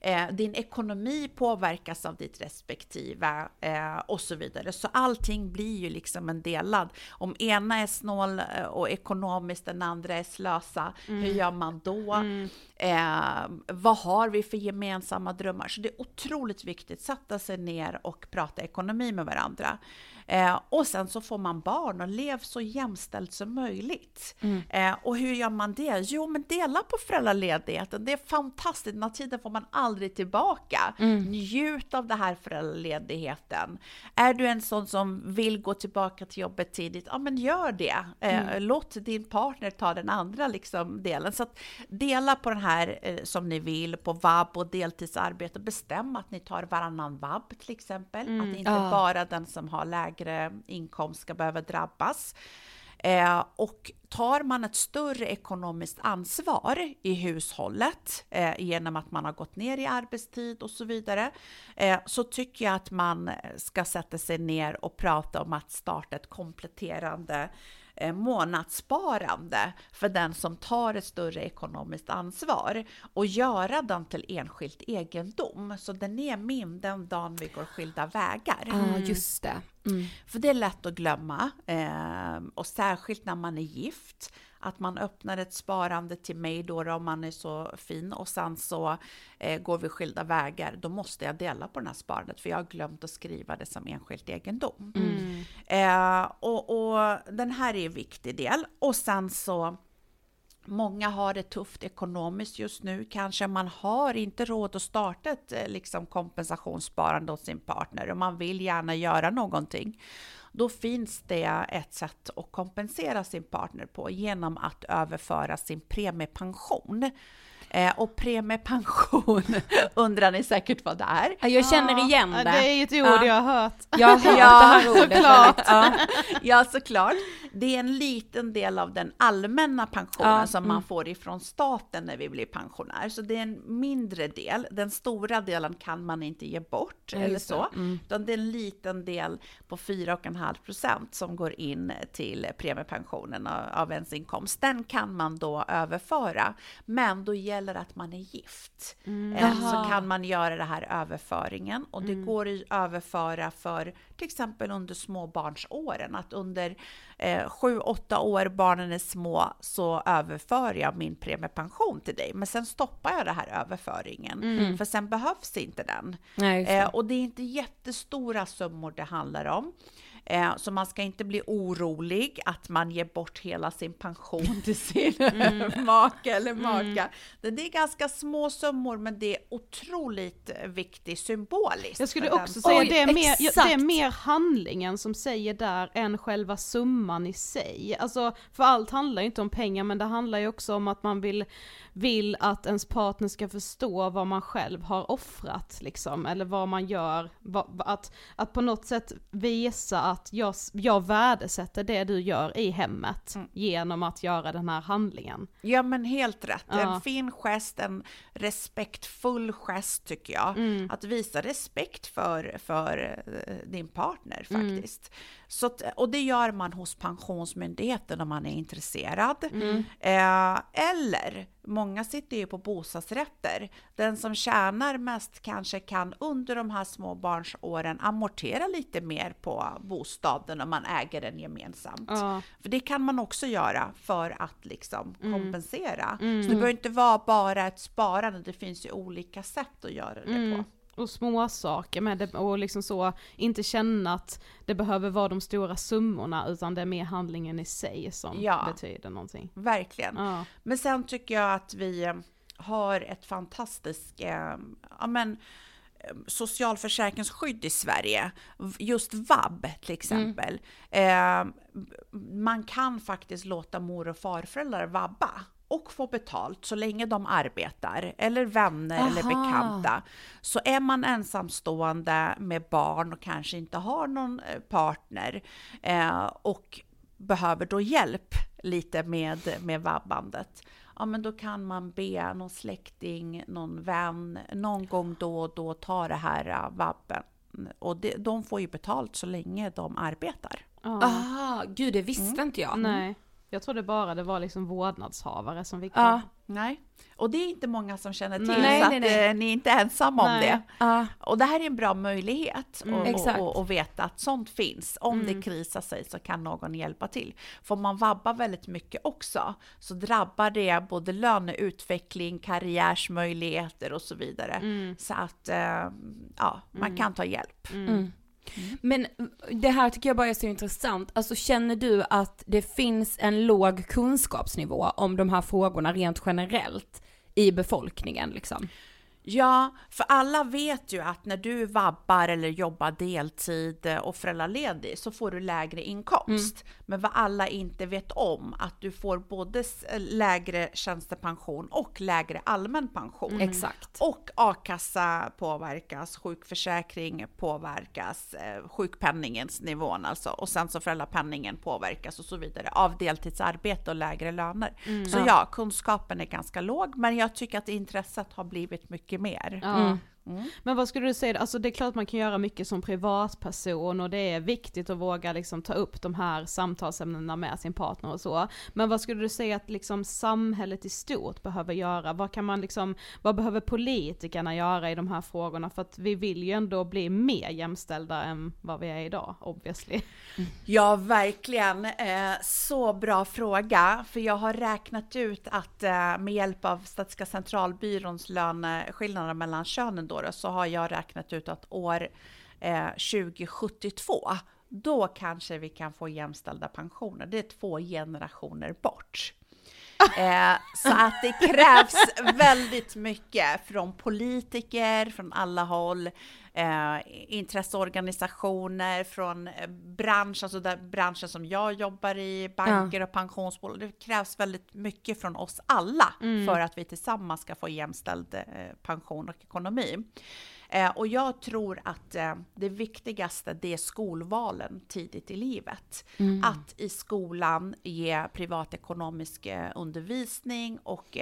eh, din ekonomi påverkas av ditt respektive eh, och så vidare. Så allting blir ju liksom en delad. Om ena är snål eh, och ekonomiskt, den andra är slösa, mm. hur gör man då? Mm. Eh, vad har vi för gemensamma drömmar? Så det är otroligt viktigt, att sätta sig ner och prata ekonomi med varandra. Eh, och sen så får man barn och lev så jämställt som möjligt. Mm. Eh, och hur gör man det? Jo, men dela på föräldraledigheten. Det är fantastiskt. Den här tiden får man aldrig tillbaka. Mm. Njut av den här föräldraledigheten. Är du en sån som vill gå tillbaka till jobbet tidigt, ja men gör det. Eh, mm. Låt din partner ta den andra liksom, delen. Så att dela på den här eh, som ni vill, på vab och deltidsarbete. Bestäm att ni tar varannan vab till exempel. Mm. Att inte ja. bara den som har läge lägre inkomst ska behöva drabbas. Eh, och tar man ett större ekonomiskt ansvar i hushållet eh, genom att man har gått ner i arbetstid och så vidare, eh, så tycker jag att man ska sätta sig ner och prata om att starta ett kompletterande månadssparande för den som tar ett större ekonomiskt ansvar och göra den till enskilt egendom. Så den är min den dagen vi går skilda vägar. Ja, mm. just det. Mm. För det är lätt att glömma eh, och särskilt när man är gift att man öppnar ett sparande till mig då, om man är så fin och sen så eh, går vi skilda vägar, då måste jag dela på det här sparandet för jag har glömt att skriva det som enskilt egendom. Mm. Eh, och, och den här är en viktig del och sen så Många har det tufft ekonomiskt just nu. Kanske man har inte råd att starta ett eh, liksom, kompensationssparande hos sin partner och man vill gärna göra någonting. Då finns det ett sätt att kompensera sin partner på genom att överföra sin premiepension. Eh, och premiepension (laughs) undrar ni säkert vad det är. Jag känner igen det. Det är ett ord Ja. jag har hört. Jag har (laughs) hört Ja, det här ordet. såklart. Ja. (laughs) Ja, såklart. Det är en liten del av den allmänna pensionen Ja, som man får ifrån staten när vi blir pensionär. Så det är en mindre del. Den stora delen kan man inte ge bort Ja, eller så. Mm. Utan det är en liten del på 4,5 procent som går in till premiepensionen av, av ens inkomst. Den kan man då överföra. Men då gäller det att man är gift. Eh, Så kan man göra det här överföringen och det går att överföra för till exempel under småbarnsåren. Att under eh, 7-8 år barnen är små så överför jag min premiepension till dig. Men sen stoppar jag den här överföringen för sen behövs inte den. Nej. Eh, och det är inte jättestora summor det handlar om. Eh, så man ska inte bli orolig att man ger bort hela sin pension till sin (laughs) (laughs) make eller maka. Det det är ganska små summor men det är otroligt viktigt symboliskt. Jag skulle också den. säga Oj, det är, mer, det är mer handlingen som säger där än själva summan i sig. Alltså, för allt handlar ju inte om pengar men det handlar ju också om att man vill, vill att ens partner ska förstå vad man själv har offrat liksom, eller vad man gör, vad, att, att på något sätt visa att jag, jag värdesätter det du gör i hemmet Mm. genom att göra den här handlingen. Ja men helt rätt. Ja. En fin gest, en respektfull gest tycker jag. Mm. Att visa respekt för, för eh, din partner Mm. Så att, och det gör man hos Pensionsmyndigheten om man är intresserad. Mm. Eh, eller, många sitter ju på bostadsrätter. Den som tjänar mest kanske kan under de här småbarnsåren amortera lite mer på bostaden om man äger den gemensamt. Ja. För det kan man också göra för att liksom Mm. kompensera. Så det behöver inte vara bara ett sparande, det finns ju olika sätt att göra det Mm. på. Och små saker med det och liksom så, inte känna att det behöver vara de stora summorna utan det är mer handlingen i sig som Ja. betyder någonting. Verkligen. Ja. Men sen tycker jag att vi eh, har ett fantastiskt eh, ja, men, eh, socialförsäkringsskydd i Sverige. Just vab till exempel. Eh, man kan faktiskt låta mor och farföräldrar vabba och få betalt så länge de arbetar, eller vänner eller Aha. bekanta. Så är man ensamstående med barn och kanske inte har någon eh, partner eh, och behöver då hjälp lite med, med vabbandet, ja men då kan man be någon släkting, någon vän, någon gång då och då ta det här uh, vabben. Och det, de får ju betalt så länge de arbetar. Ja. Ah, gud det visste Mm. inte jag. Nej, jag trodde bara det var liksom vårdnadshavare som fick Ja. Nej, och det är inte många som känner till, Nej, så nej, att nej. eh, ni är inte ensamma om det. Ja. Och det här är en bra möjlighet Mm. att Exakt. och, och veta att sånt finns. Om Mm. det krisar sig så kan någon hjälpa till. Får man vabba väldigt mycket också så drabbar det både löneutveckling, karriärsmöjligheter och så vidare. Mm. Så att eh, ja, man kan ta hjälp. Mm. Men eh, det här tycker jag bara är så intressant. Alltså känner du att det finns en låg kunskapsnivå om de här frågorna rent generellt i befolkningen liksom? Ja, för alla vet ju att när du vabbar eller jobbar deltid eh, och föräldraledig så får du lägre inkomst. Men vad alla inte vet om att du får både s- lägre tjänstepension och lägre allmän pension. Exakt. Och a-kassa påverkas, sjukförsäkring påverkas, eh, sjukpenningens nivån alltså och sen så föräldrapenningen påverkas och så vidare av deltidsarbete och lägre löner. Så ja, kunskapen är ganska låg men jag tycker att intresset har blivit mycket mer. Mm. Ja. Men vad skulle du säga, alltså det är klart man kan göra mycket som privatperson och det är viktigt att våga liksom ta upp de här samtalsämnena med sin partner och så. Men vad skulle du säga att liksom samhället i stort behöver göra? Vad kan man liksom, vad behöver politikerna göra i de här frågorna? För att vi vill ju ändå bli mer jämställda än vad vi är idag, obviously. Ja, verkligen. Eh, så bra fråga. För jag har räknat ut att eh, med hjälp av Statistiska centralbyråns löneskillnader mellan könen då, då, så har jag räknat ut att år eh, 2072, då kanske vi kan få jämställda pensioner. Det är två generationer bort. (laughs) Eh, så att det krävs väldigt mycket från politiker, från alla håll, eh, intresseorganisationer, från eh, bransch, alltså där branschen som jag jobbar i, banker och pensionsbolag. Det krävs väldigt mycket från oss alla för att vi tillsammans ska få jämställd eh, pension och ekonomi. Eh, och jag tror att eh, det viktigaste det är skolvalen tidigt i livet. Att i skolan ge privatekonomisk eh, undervisning och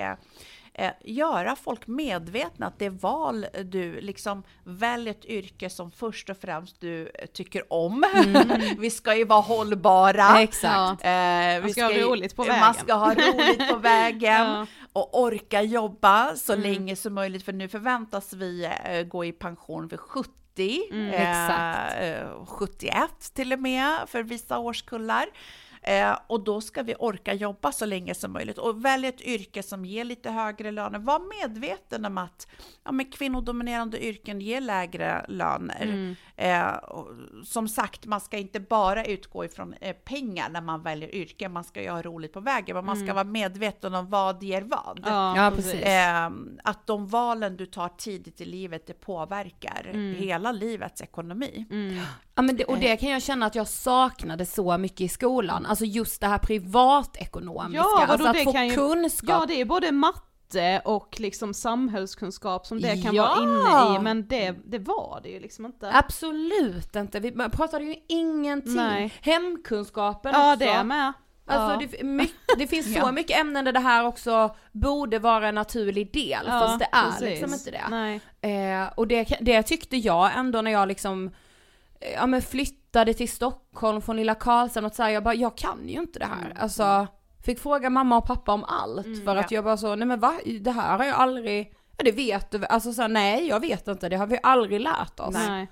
eh, eh, göra folk medvetna att det val du liksom väljer ett yrke som först och främst du eh, tycker om. (laughs) vi ska ju vara hållbara. Exakt. Eh, Man vi ska ha roligt på Man vägen. ska ha roligt på vägen (laughs) Ja. och orka jobba så Mm. länge som möjligt för nu förväntas vi eh, gå i pension vid 70. Mm, eh, eh, 71 till och med för vissa årskullar. Eh, och då ska vi orka jobba så länge som möjligt och välja ett yrke som ger lite högre löner. Var medveten om att ja, men kvinnodominerande yrken ger lägre löner. Mm. Eh, som sagt, man ska inte bara utgå ifrån eh, pengar när man väljer yrke. Man ska ju ha roligt på vägen, men man ska vara medveten om vad ger vad. Mm. Ja, precis. Eh, att de valen du tar tidigt i livet, det påverkar Mm. hela livets ekonomi. Ja, men det, och det kan jag känna att jag saknade så mycket i skolan, alltså just det här privatekonomiska, Ja, alltså att det få kan ju- kunskap. Ja, det är både matte och liksom samhällskunskap som det kan Ja! vara inne i, men det, det var det ju liksom inte. Absolut inte, vi pratade ju ingenting. Nej. Hemkunskapen Ja, också. det med. Alltså ja. det, mycket, (laughs) det finns så Ja. mycket ämnen där det här också borde vara en naturlig del, Ja, fast det är precis. liksom inte det. Eh, och det, det tyckte jag ändå när jag liksom eh, ja, men flyttade till Stockholm från lilla Karlshamn och så här, jag bara, jag kan ju inte det här. Mm. Alltså, fick fråga mamma och pappa om allt för att jag bara så, nej men va, det här har jag aldrig, ja det vet du väl?" alltså så här, nej jag vet inte, det har vi aldrig lärt oss. Nej.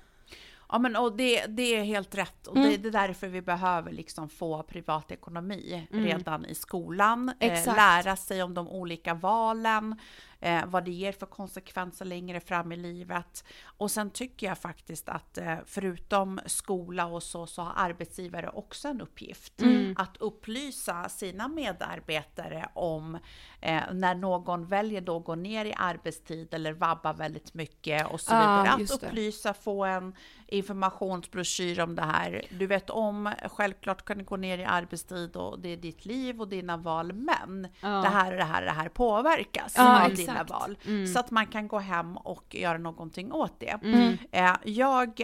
Ja, men och det, det är helt rätt och Mm. det, det är därför vi behöver liksom få privatekonomi redan i skolan. Eh, Mm. Lära sig om de olika valen, eh, vad det ger för konsekvenser längre fram i livet. Och sen tycker jag faktiskt att eh, förutom skola och så, så har arbetsgivare också en uppgift. Mm. Att upplysa sina medarbetare om eh, när någon väljer då att gå ner i arbetstid eller vabba väldigt mycket och så Ja, vidare. Att just det. upplysa, få en informationsbroschyr om det här. Du vet om, självklart kan du gå ner i arbetstid och det är ditt liv och dina val, men Ja. det här och det här och det här påverkas Ja, av exakt. Dina val. Mm. Så att man kan gå hem och göra någonting åt det. Mm. Eh, jag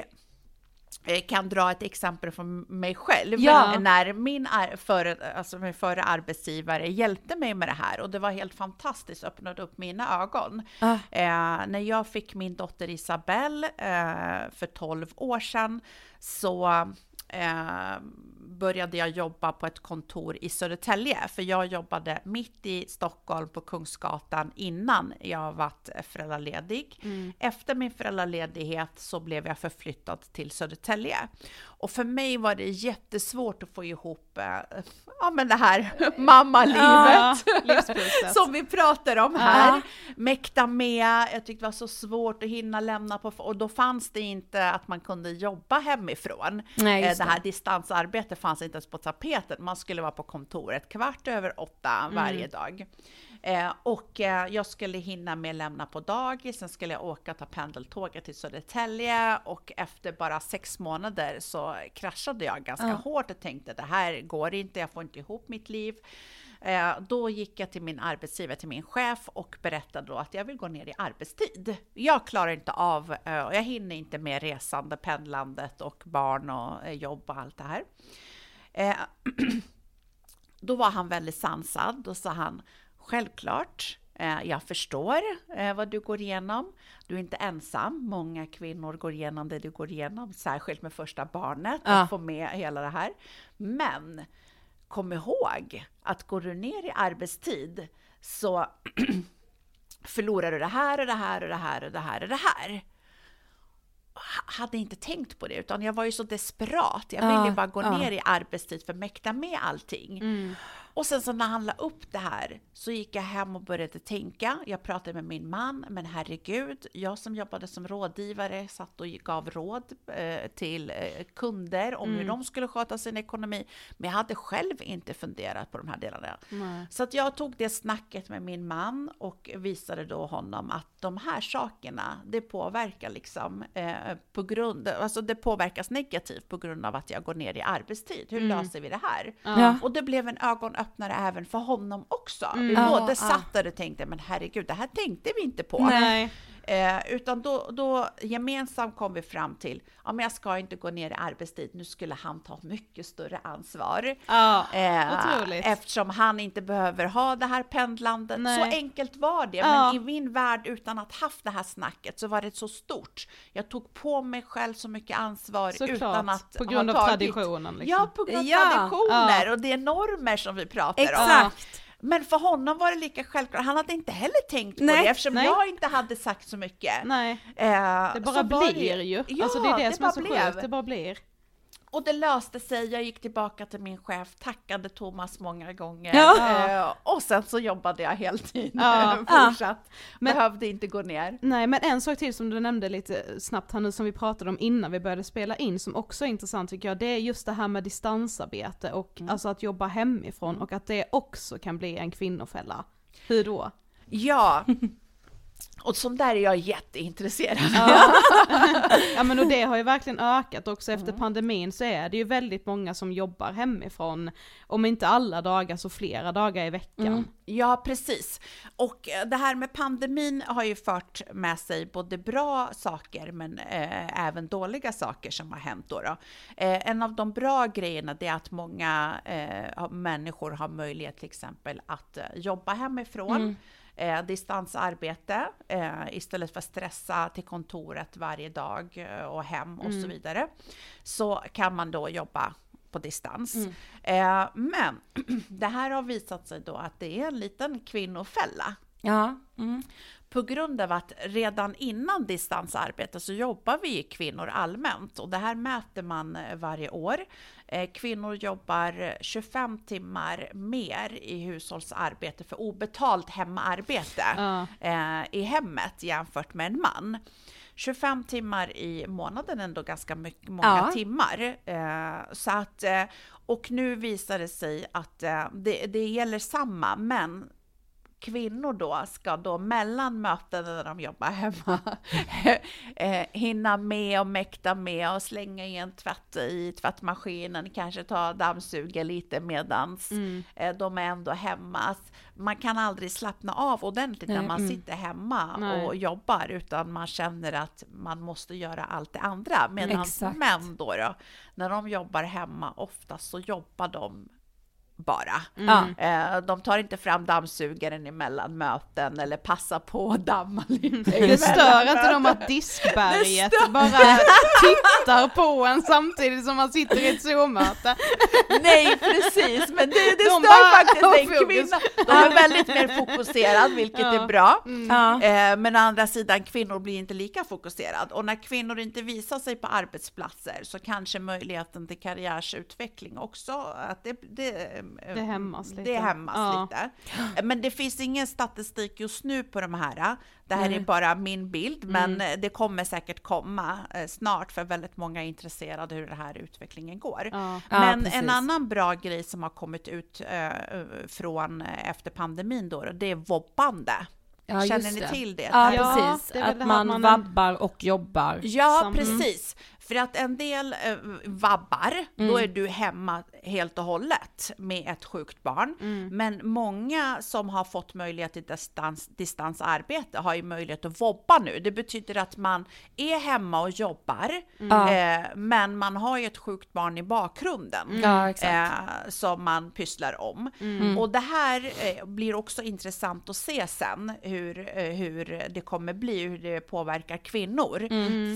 eh, kan dra ett exempel från mig själv. Ja. När min, före, alltså min förra arbetsgivare hjälpte mig med det här och det var helt fantastiskt, öppnade upp mina ögon. Ah. Eh, när jag fick min dotter Isabelle eh, för 12 år sedan så eh, började jag jobba på ett kontor i Södertälje, för jag jobbade mitt i Stockholm på Kungsgatan innan jag varit föräldraledig. Efter min föräldraledighet så blev jag förflyttad till Södertälje. Och för mig var det jättesvårt att få ihop eh, ja, men det här (laughs) mammalivet. Ja, (laughs) som vi pratar om här. Ja. Mäkta med, jag tyckte det var så svårt att hinna lämna på, och då fanns det inte att man kunde jobba hemifrån. Nej, Eh, just det här det. distansarbetet fanns inte ens på tapeten, man skulle vara på kontoret kvart över åtta varje dag. Eh, och eh, jag skulle hinna med lämna på dagis, sen skulle jag åka och ta pendeltåget till Södertälje och efter bara sex månader så kraschade jag ganska hårt och tänkte det här går inte, jag får inte ihop mitt liv. Eh, då gick jag till min arbetsgivare, till min chef och berättade då att jag vill gå ner i arbetstid. Jag klarar inte av, eh, och jag hinner inte med resande, pendlandet och barn och eh, jobb och allt det här. (clears throat) Då var han väldigt sansad. Då sa han, självklart, eh, jag förstår eh, vad du går igenom. Du är inte ensam. Många kvinnor går igenom det du går igenom, särskilt med första barnet, Ja. att få med hela det här. Men kom ihåg att går du ner i arbetstid så (clears throat) förlorar du det här och det här och det här och det här och det här. Ha- Hade inte tänkt på det, utan jag var ju så desperat. Jag Ja, ville bara gå ja. ner i arbetstid för att mäkta med allting. Och sen så när han la upp det här så gick jag hem och började tänka. Jag pratade med min man, men herregud, jag som jobbade som rådgivare satt och gav råd eh, till eh, kunder om hur de skulle sköta sin ekonomi. Men jag hade själv inte funderat på de här delarna. Så att jag tog det snacket med min man och visade då honom att de här sakerna, det påverkar liksom eh, på grund, alltså det påverkas negativt på grund av att jag går ner i arbetstid. Hur löser vi det här? Ja. Och det blev en ögonöppnare även för honom också. Vi Ja, båda satt där och tänkte, men herregud, det här tänkte vi inte på. Nej. Eh, utan då, då gemensamt kom vi fram till, ja men jag ska inte gå ner i arbetstid, nu skulle han ta mycket större ansvar. Ja, Eh, otroligt. eftersom han inte behöver ha det här pendlandet. Nej. Så enkelt var det. Ja. Men i min värld, utan att haft det här snacket, så var det så stort. Jag tog på mig själv så mycket ansvar Såklart, utan att på grund av tagit- traditionen, liksom. Ja, på grund av Ja. traditioner och det är normer som vi pratar om. Exakt. Men för honom var det lika självklart. Han hade inte heller tänkt på Nej, det eftersom nej. jag inte hade sagt så mycket. Nej, Eh, det bara blir ju. Ja, alltså det är det, som är så blev. sjukt, det bara blir. Och det löste sig. Jag gick tillbaka till min chef, tackade Thomas många gånger. Ja. Eh, och sen så jobbade jag heltid. (laughs) Ja. Fortsatt. Men- Behövde inte gå ner. Nej men en sak till som du nämnde lite snabbt här nu som vi pratade om innan vi började spela in som också är intressant tycker jag, det är just det här med distansarbete och alltså att jobba hemifrån och att det också kan bli en kvinnofälla. Hur då? Ja. (laughs) Och som där är jag jätteintresserad. (laughs) Ja men och det har ju verkligen ökat också efter pandemin så är det ju väldigt många som jobbar hemifrån, om inte alla dagar så flera dagar i veckan. Ja, precis. Och eh, det här med pandemin har ju fört med sig både bra saker men eh, även dåliga saker som har hänt då. då. Eh, en av de bra grejerna det är att många eh, människor har möjlighet till exempel att eh, jobba hemifrån. Eh, distansarbete eh, istället för att stressa till kontoret varje dag eh, och hem och så vidare. Så kan man då jobba på distans. Eh, men (clears throat) det här har visat sig då att det är en liten kvinnofälla. Ja. Mm. På grund av att redan innan distansarbete så jobbar vi kvinnor allmänt och det här mäter man eh, varje år. Eh, Kvinnor jobbar 25 timmar mer i hushållsarbete för obetalt hemarbete eh, i hemmet jämfört med en man. 25 timmar i månaden är ändå ganska mycket, många Ja. timmar. Eh, så att, och nu visar det sig att eh, det, det gäller samma, men kvinnor då ska då mellan mötena när de jobbar hemma (laughs) eh, hinna med och mäkta med och slänga i en tvätt i tvättmaskinen, kanske ta dammsuga lite medans eh, de är ändå hemma. Man kan aldrig slappna av ordentligt när Nej, man mm. sitter hemma Nej. och jobbar utan man känner att man måste göra allt det andra. Medan Exakt. män då, då, när de jobbar hemma, oftast så jobbar de bara. Ja. Eh, De tar inte fram dammsugaren emellan möten eller passar på att damma lite (laughs) Det stör inte dem att diskberget bara tittar på en samtidigt som man sitter i ett Zoom-möte. Nej, precis, men det, det De stör bara faktiskt en kvinna. De är väldigt mer fokuserad, vilket Ja. är bra. Ja. Eh, Men å andra sidan, kvinnor blir inte lika fokuserad. Och när kvinnor inte visar sig på arbetsplatser så kanske möjligheten till karriärsutveckling också, att det, det, Det hämmas lite. Det hämmas Ja. lite. Men det finns ingen statistik just nu på de här. Det här är bara min bild, men Mm. det kommer säkert komma eh, snart för väldigt många är intresserade hur den här utvecklingen går. Ja. Ja, Men precis. en annan bra grej som har kommit ut eh, från eh, efter pandemin då, det är vobbande. Ja, Känner ni det. till det? Ja, Ja, precis. det Att det man, man- vabbar och jobbar. Ja, Som- precis. För att en del eh, vabbar, då är du hemma helt och hållet med ett sjukt barn. Men många som har fått möjlighet till distans, distansarbete har ju möjlighet att vobba nu. Det betyder att man är hemma och jobbar, Ja. eh, men man har ju ett sjukt barn i bakgrunden. Exakt. Eh, som man pysslar om. Och det här eh, blir också intressant att se sen hur, eh, hur det kommer bli, hur det påverkar kvinnor.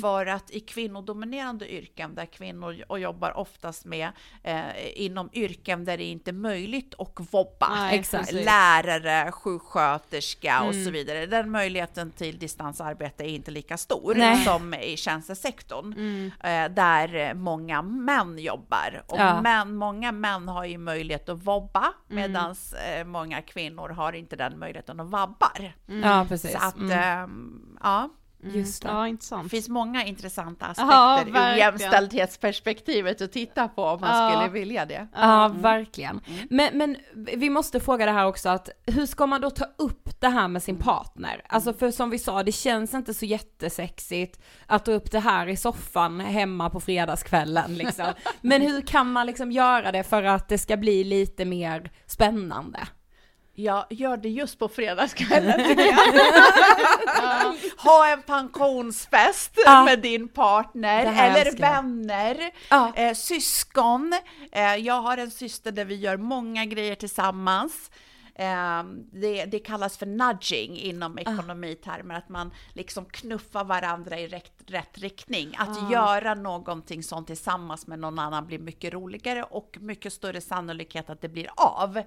För att i kvinnodominerade kvinnodominerande yrken där kvinnor och jobbar oftast med eh, inom yrken där det inte är möjligt att vobba. Precis. Lärare, sjuksköterska och Mm. så vidare. Den möjligheten till distansarbete är inte lika stor Nej. som i tjänstesektorn Mm. eh, där eh, många män jobbar. Och Ja. män, många män har ju möjlighet att vobba Mm. medan eh, många kvinnor har inte den möjligheten och vabbar. Ja, precis. Så att, Mm. ehm, ja, Just det. Ja, det intressant. finns många intressanta Ja, aspekter ur verkligen. jämställdhetsperspektivet att titta på om man Ja. skulle vilja det. Ja, verkligen. Men, men vi måste fråga det här också att hur ska man då ta upp det här med sin partner? Alltså för som vi sa, det känns inte så jättesexigt att ta upp det här i soffan hemma på fredagskvällen liksom. (laughs) Men hur kan man liksom göra det för att det ska bli lite mer spännande? Jag gör det just på fredagskvällen (laughs) tycker jag. Ha en pensionsfest Ja. med din partner eller vänner, Ja. eh, syskon. Eh, jag har en syster där vi gör många grejer tillsammans. Eh, det, det kallas för nudging inom ekonomitermer, att man liksom knuffar varandra i rätt, rätt riktning. Att göra någonting sånt tillsammans med någon annan blir mycket roligare och mycket större sannolikhet att det blir av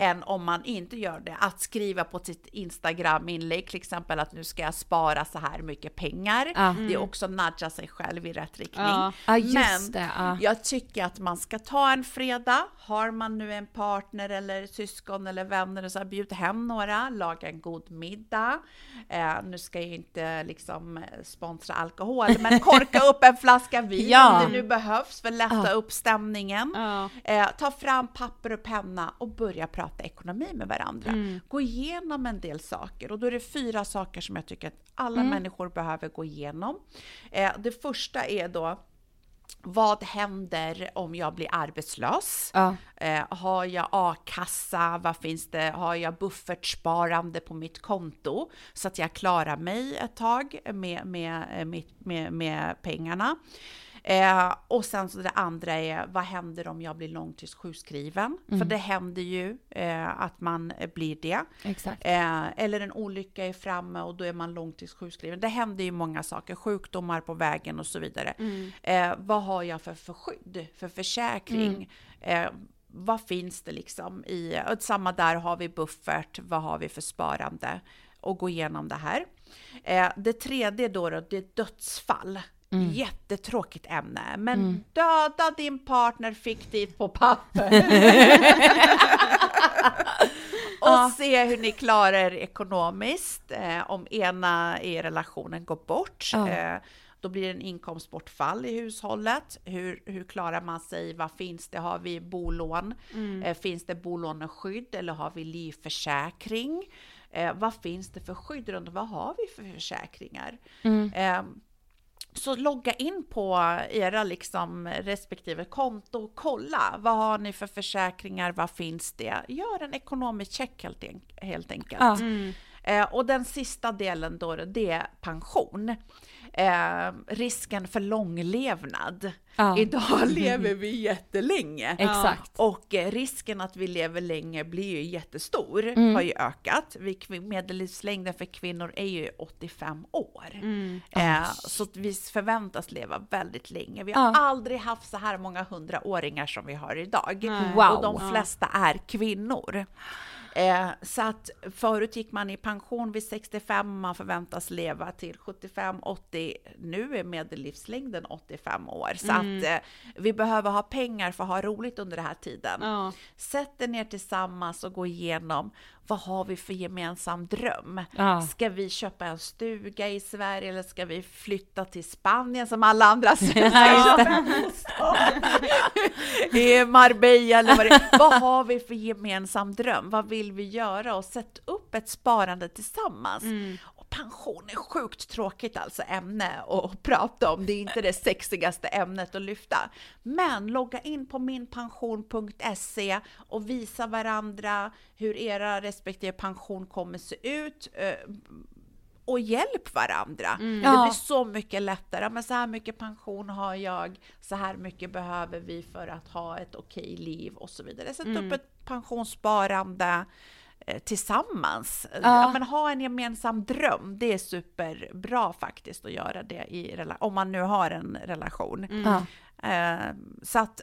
än om man inte gör det. Att skriva på sitt Instagram-inlägg till exempel att nu ska jag spara så här mycket pengar. Ja. Det är också nudga sig själv i rätt riktning. Ja, just Men jag tycker att man ska ta en fredag. Har man nu en partner eller syskon eller vänner och så här, bjud hem några, laga en god middag. Eh, nu ska jag inte liksom sponsra alkohol, men korka upp en flaska vin Ja. om det nu behövs för att lätta upp stämningen. Ja. Eh, ta fram papper och penna och börja prata ekonomi med varandra. Mm. Gå igenom en del saker och då är det fyra saker som jag tycker att alla Mm. människor behöver gå igenom. Eh, det första är då vad händer om jag blir arbetslös? Ja. Eh, har jag a-kassa? Vad finns det? Har jag buffertsparande på mitt konto så att jag klarar mig ett tag med, med, eh, mitt- med, med pengarna? Eh, och sen så det andra är, vad händer om jag blir långtidssjukskriven? För det händer ju eh, att man blir det. Eh, eller en olycka är framme och då är man långtidssjukskriven. Det händer ju många saker, sjukdomar på vägen och så vidare. Eh, vad har jag för, för skydd, för försäkring? Eh, vad finns det liksom i, och samma där har vi buffert, vad har vi för sparande? Och gå igenom det här. Eh, det tredje då, då det är dödsfall. Jättetråkigt ämne, men döda din partner fiktivt på papper. (laughs) och se hur ni klarar er ekonomiskt. Eh, om ena i relationen går bort, Ja. eh, då blir det en inkomstbortfall i hushållet. Hur, hur klarar man sig? Vad finns det? Har vi bolån? Eh, finns det bolåneskydd eller har vi livförsäkring? Eh, vad finns det för skydd runt Vad har vi för försäkringar? Eh, så logga in på era liksom respektive konto och kolla. Vad har ni för försäkringar? Vad finns det? Gör en ekonomisk check helt, helt enkelt. Ja. Eh, och den sista delen då, det är pension. Eh, risken för långlevnad. Ja. Idag (laughs) lever vi jättelänge. Exakt. Och eh, risken att vi lever länge blir ju jättestor, Mm. har ju ökat. Vi, medellivslängden för kvinnor är ju 85 år. Mm. Eh, så att vi förväntas leva väldigt länge. Vi har Ja. aldrig haft så här många hundraåringar som vi har idag. Wow. Och de flesta är kvinnor. Eh, så att förut gick man i pension vid 65, man förväntas leva till 75-80. Nu är medellivslängden 85 år. Så att eh, vi behöver ha pengar för att ha roligt under den här tiden. Ja. Sätt er ner tillsammans och gå igenom vad har vi för gemensam dröm? Ja. Ska vi köpa en stuga i Sverige eller ska vi flytta till Spanien som alla andra (laughs) svenskar Marbella eller vad det är. (laughs) Vad har vi för gemensam dröm? Vad vill vi göra? Och sätt upp ett sparande tillsammans. Och pension är sjukt tråkigt alltså ämne att prata om. Det är inte det sexigaste ämnet att lyfta. Men logga in på minpension.se och visa varandra hur era respektive pension kommer se ut. eh, Och hjälp varandra. Det Ja. blir så mycket lättare. Men så här mycket pension har jag, så här mycket behöver vi för att ha ett okej liv och så vidare. Sätt upp ett pensionssparande. Eh, tillsammans. Ja. Ja. men ha en gemensam dröm, det är superbra faktiskt att göra det i om man nu har en relation. Ja. Eh, så att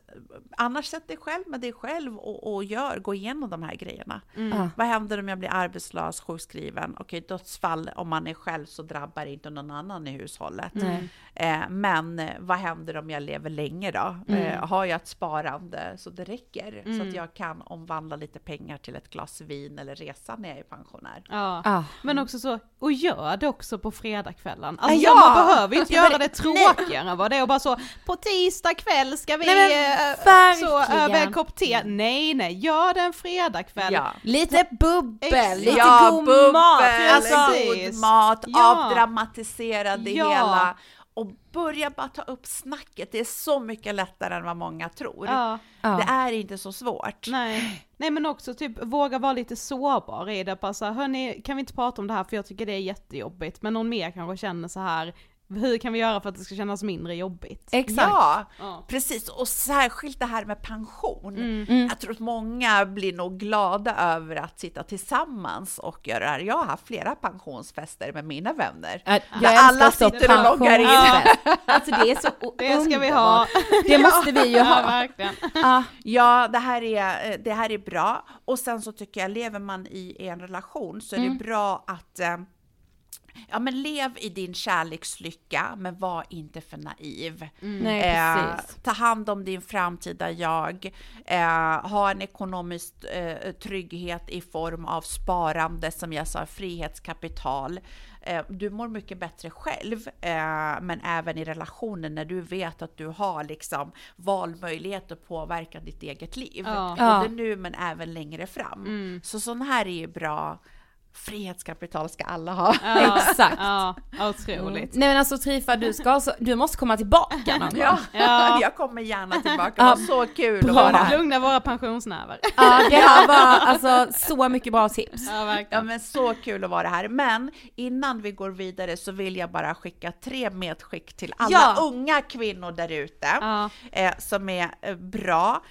annars sätt dig själv med dig själv och, och gör, gå igenom de här grejerna. Ja. Vad händer om jag blir arbetslös, sjukskriven? Okej, dödsfall, om man är själv så drabbar inte någon annan i hushållet. Nej. Eh, men vad händer om jag lever länge då? Mm. Eh, har jag ett sparande så det räcker? Så att jag kan omvandla lite pengar till ett glas vin eller resa när jag är pensionär. Ja. Ja. Men också så, och gör det också på fredagskvällen. Alltså Ja! man behöver inte göra det tråkigare än vad det är och bara så, på tisdag kväll ska vi Nej, men eh, så över en kopp te. Nej nej, gör det en fredagkväll. Ja. Lite bubbel, Exakt. lite ja, god bubbel, mat. Alltså, god mat, Ja. avdramatisera det Ja. hela. Och börja bara ta upp snacket. Det är så mycket lättare än vad många tror. Ja. ja. Det är inte så svårt. Nej. Nej men också typ våga vara lite sårbar i det, bara så här, hörni kan vi inte prata om det här för jag tycker det är jättejobbigt, men någon mer kanske känner så här hur kan vi göra för att det ska kännas mindre jobbigt? Exakt. Ja, Ja. precis. Och särskilt det här med pension. Mm. Jag tror att många blir nog glada över att sitta tillsammans och göra det här. Jag har haft flera pensionsfester med mina vänner. Ja, Där alla sitter och loggar in. pensionsfest. (laughs) Alltså det är så Det ska vi ha. Det måste vi ju Ja ha. verkligen. Ja. Ja, det här, är, det här är bra. Och sen så tycker jag, lever man i en relation så är Mm. det bra att eh, Ja men lev i din kärlekslycka, men var inte för naiv. Nej, Eh, ta hand om din framtida jag. Eh, ha en ekonomisk eh, trygghet i form av sparande, som jag sa, frihetskapital. Eh, du mår mycket bättre själv, eh, men även i relationen när du vet att du har liksom valmöjlighet att påverka ditt eget liv. Ja. Både Ja. nu men även längre fram. Så sån här är ju bra. Frihetskapital ska alla ha. Ja, (laughs) Exakt. Ja, otroligt. Nej men alltså Trifa, du, ska, alltså- du måste komma tillbaka någon Ja, (laughs) gång. Ja. (laughs) jag kommer gärna tillbaka. Ja. Det var så kul att Bra. vara här. Lugna våra pensionsnäver. Ja, det här var alltså så mycket bra tips. Ja Ja verkligen. men så kul att vara här. Men innan vi går vidare så vill jag bara skicka tre medskick till alla Ja. unga kvinnor där ute Ja. eh, som är eh, bra.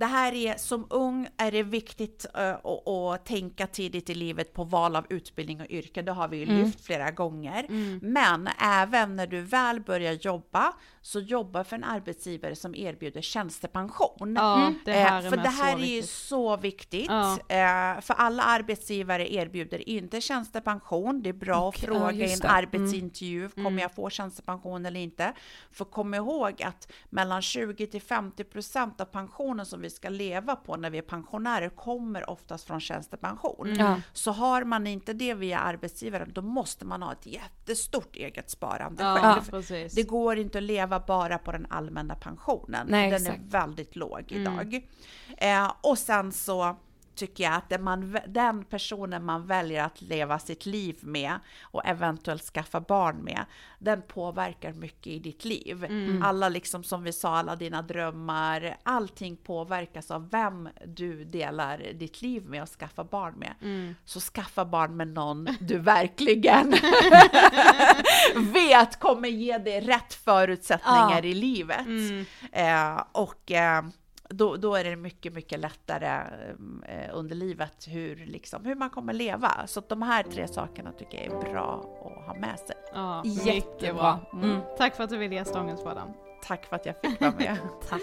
Det här är, som ung är det viktigt att, att tänka tidigt i livet på val av utbildning och yrke. Det har vi ju lyft flera gånger. Men även när du väl börjar jobba, så jobba för en arbetsgivare som erbjuder tjänstepension. Ja, det här är eh, för med det här är ju så viktigt. Ja. Eh, för alla arbetsgivare erbjuder inte tjänstepension. Det är bra Okej, att ja, fråga i just en det. arbetsintervju, kommer jag få tjänstepension eller inte? För kom ihåg att mellan 20 till 50 procent av pensionen som vi ska leva på när vi är pensionärer kommer oftast från tjänstepension. Ja. Så har man inte det via arbetsgivaren, då måste man ha ett jättestort eget sparande Ja, själv. Det går inte att leva bara på den allmänna pensionen. Nej, den exakt. är väldigt låg idag. Eh, och sen så tycker jag att man, den personen man väljer att leva sitt liv med och eventuellt skaffa barn med, den påverkar mycket i ditt liv. Alla liksom som vi sa, alla dina drömmar, allting påverkas av vem du delar ditt liv med och skaffa barn med. Så skaffa barn med någon du verkligen (laughs) vet kommer ge dig rätt förutsättningar Ja. i livet. Eh, och eh, då, då är det mycket, mycket lättare eh, under livet hur, liksom, hur man kommer leva. Så de här tre sakerna tycker jag är bra att ha med sig. Ja, Jättebra. Mm. Tack för att du ville gästa Ångestpodden. Tack för att jag fick vara med. (laughs) Tack.